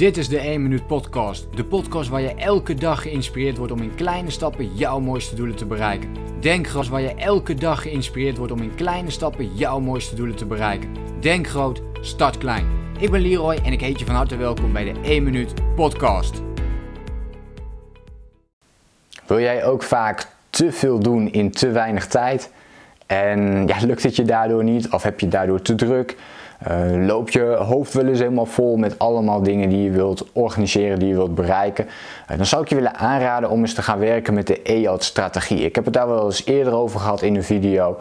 Dit is de 1 Minuut Podcast. De podcast waar je elke dag geïnspireerd wordt om in kleine stappen jouw mooiste doelen te bereiken. Denk groot, waar je elke dag geïnspireerd wordt om in kleine stappen jouw mooiste doelen te bereiken. Denk groot, start klein. Ik ben Leroy en ik heet je van harte welkom bij de 1 Minuut Podcast. Wil jij ook vaak te veel doen in te weinig tijd? En lukt het je daardoor niet? Of heb je daardoor te druk? Uh, loop je hoofd wel eens helemaal vol met allemaal dingen die je wilt organiseren, die je wilt bereiken. Uh, dan zou ik je willen aanraden om eens te gaan werken met de EOT-strategie. Ik heb het daar wel eens eerder over gehad in een video.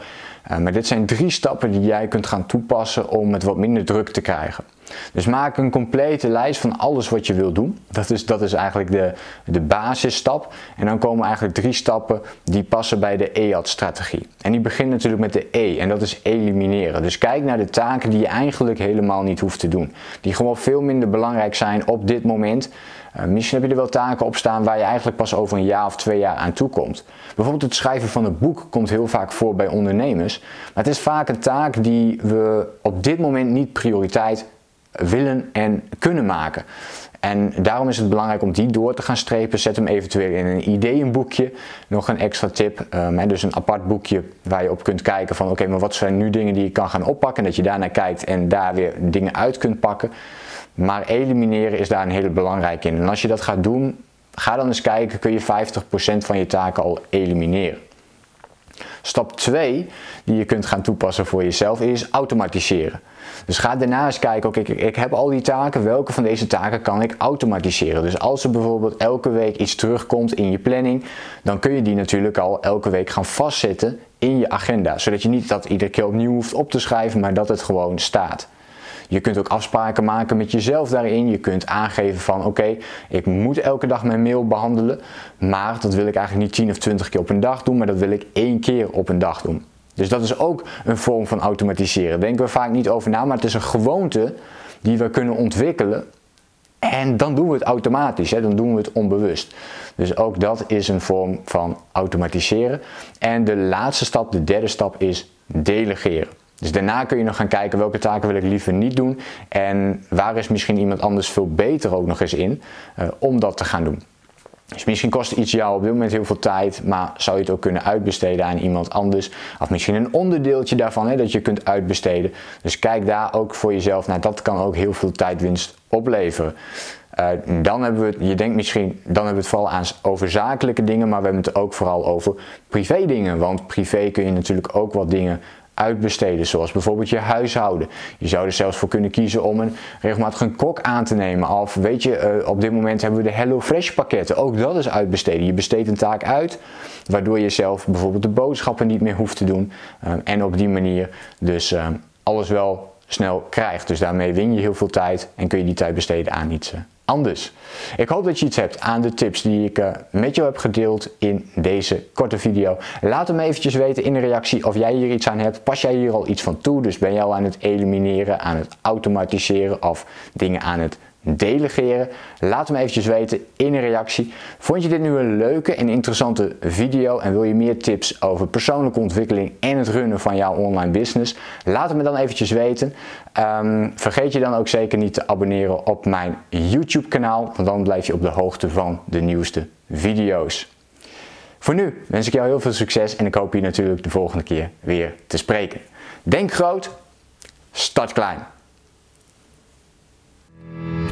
Uh, maar dit zijn drie stappen die jij kunt gaan toepassen om het wat minder druk te krijgen. Dus maak een complete lijst van alles wat je wilt doen. Dat is, dat is eigenlijk de, de basisstap. En dan komen eigenlijk drie stappen die passen bij de EAT-strategie. En die begint natuurlijk met de E en dat is elimineren. Dus kijk naar de taken die je eigenlijk helemaal niet hoeft te doen. Die gewoon veel minder belangrijk zijn op dit moment. Uh, misschien heb je er wel taken op staan waar je eigenlijk pas over een jaar of twee jaar aan toe komt. Bijvoorbeeld het schrijven van een boek komt heel vaak voor bij ondernemers. Maar het is vaak een taak die we op dit moment niet prioriteit willen en kunnen maken. En daarom is het belangrijk om die door te gaan strepen. Zet hem eventueel in een ideeënboekje. Nog een extra tip. Um, dus een apart boekje waar je op kunt kijken van oké, maar wat zijn nu dingen die je kan gaan oppakken. En dat je daarnaar kijkt en daar weer dingen uit kunt pakken. Maar elimineren is daar een hele belangrijke in. En als je dat gaat doen, ga dan eens kijken, kun je 50% van je taken al elimineren. Stap 2 die je kunt gaan toepassen voor jezelf is automatiseren. Dus ga daarna eens kijken, oké, ik, ik heb al die taken, welke van deze taken kan ik automatiseren? Dus als er bijvoorbeeld elke week iets terugkomt in je planning, dan kun je die natuurlijk al elke week gaan vastzetten in je agenda. Zodat je niet dat iedere keer opnieuw hoeft op te schrijven, maar dat het gewoon staat. Je kunt ook afspraken maken met jezelf daarin. Je kunt aangeven van oké, ik moet elke dag mijn mail behandelen. Maar dat wil ik eigenlijk niet 10 of 20 keer op een dag doen, maar dat wil ik één keer op een dag doen. Dus dat is ook een vorm van automatiseren. Denken we vaak niet over na, maar het is een gewoonte die we kunnen ontwikkelen. En dan doen we het automatisch, hè? dan doen we het onbewust. Dus ook dat is een vorm van automatiseren. En de laatste stap, de derde stap, is delegeren. Dus daarna kun je nog gaan kijken welke taken wil ik liever niet doen en waar is misschien iemand anders veel beter ook nog eens in uh, om dat te gaan doen. Dus misschien kost iets jou op dit moment heel veel tijd, maar zou je het ook kunnen uitbesteden aan iemand anders? Of misschien een onderdeeltje daarvan hè, dat je kunt uitbesteden. Dus kijk daar ook voor jezelf naar. Dat kan ook heel veel tijdwinst opleveren. Uh, dan hebben we het, je denkt misschien, dan hebben we het vooral aan over zakelijke dingen, maar we hebben het ook vooral over privé dingen. Want privé kun je natuurlijk ook wat dingen uitbesteden, zoals bijvoorbeeld je huishouden. Je zou er zelfs voor kunnen kiezen om een regelmatig een kok aan te nemen. Of weet je, uh, op dit moment hebben we de HelloFresh pakketten. Ook dat is uitbesteden. Je besteedt een taak uit, waardoor je zelf bijvoorbeeld de boodschappen niet meer hoeft te doen. Uh, en op die manier dus uh, alles wel snel krijgt. Dus daarmee win je heel veel tijd en kun je die tijd besteden aan iets anders. Ik hoop dat je iets hebt aan de tips die ik uh, met jou heb gedeeld in deze korte video. Laat me eventjes weten in de reactie of jij hier iets aan hebt. Pas jij hier al iets van toe? Dus ben jij al aan het elimineren, aan het automatiseren of dingen aan het delegeren? Laat me eventjes weten in een reactie. Vond je dit nu een leuke en interessante video en wil je meer tips over persoonlijke ontwikkeling en het runnen van jouw online business? Laat het me dan eventjes weten. Um, vergeet je dan ook zeker niet te abonneren op mijn YouTube kanaal, want dan blijf je op de hoogte van de nieuwste video's. Voor nu wens ik jou heel veel succes en ik hoop je natuurlijk de volgende keer weer te spreken. Denk groot, start klein.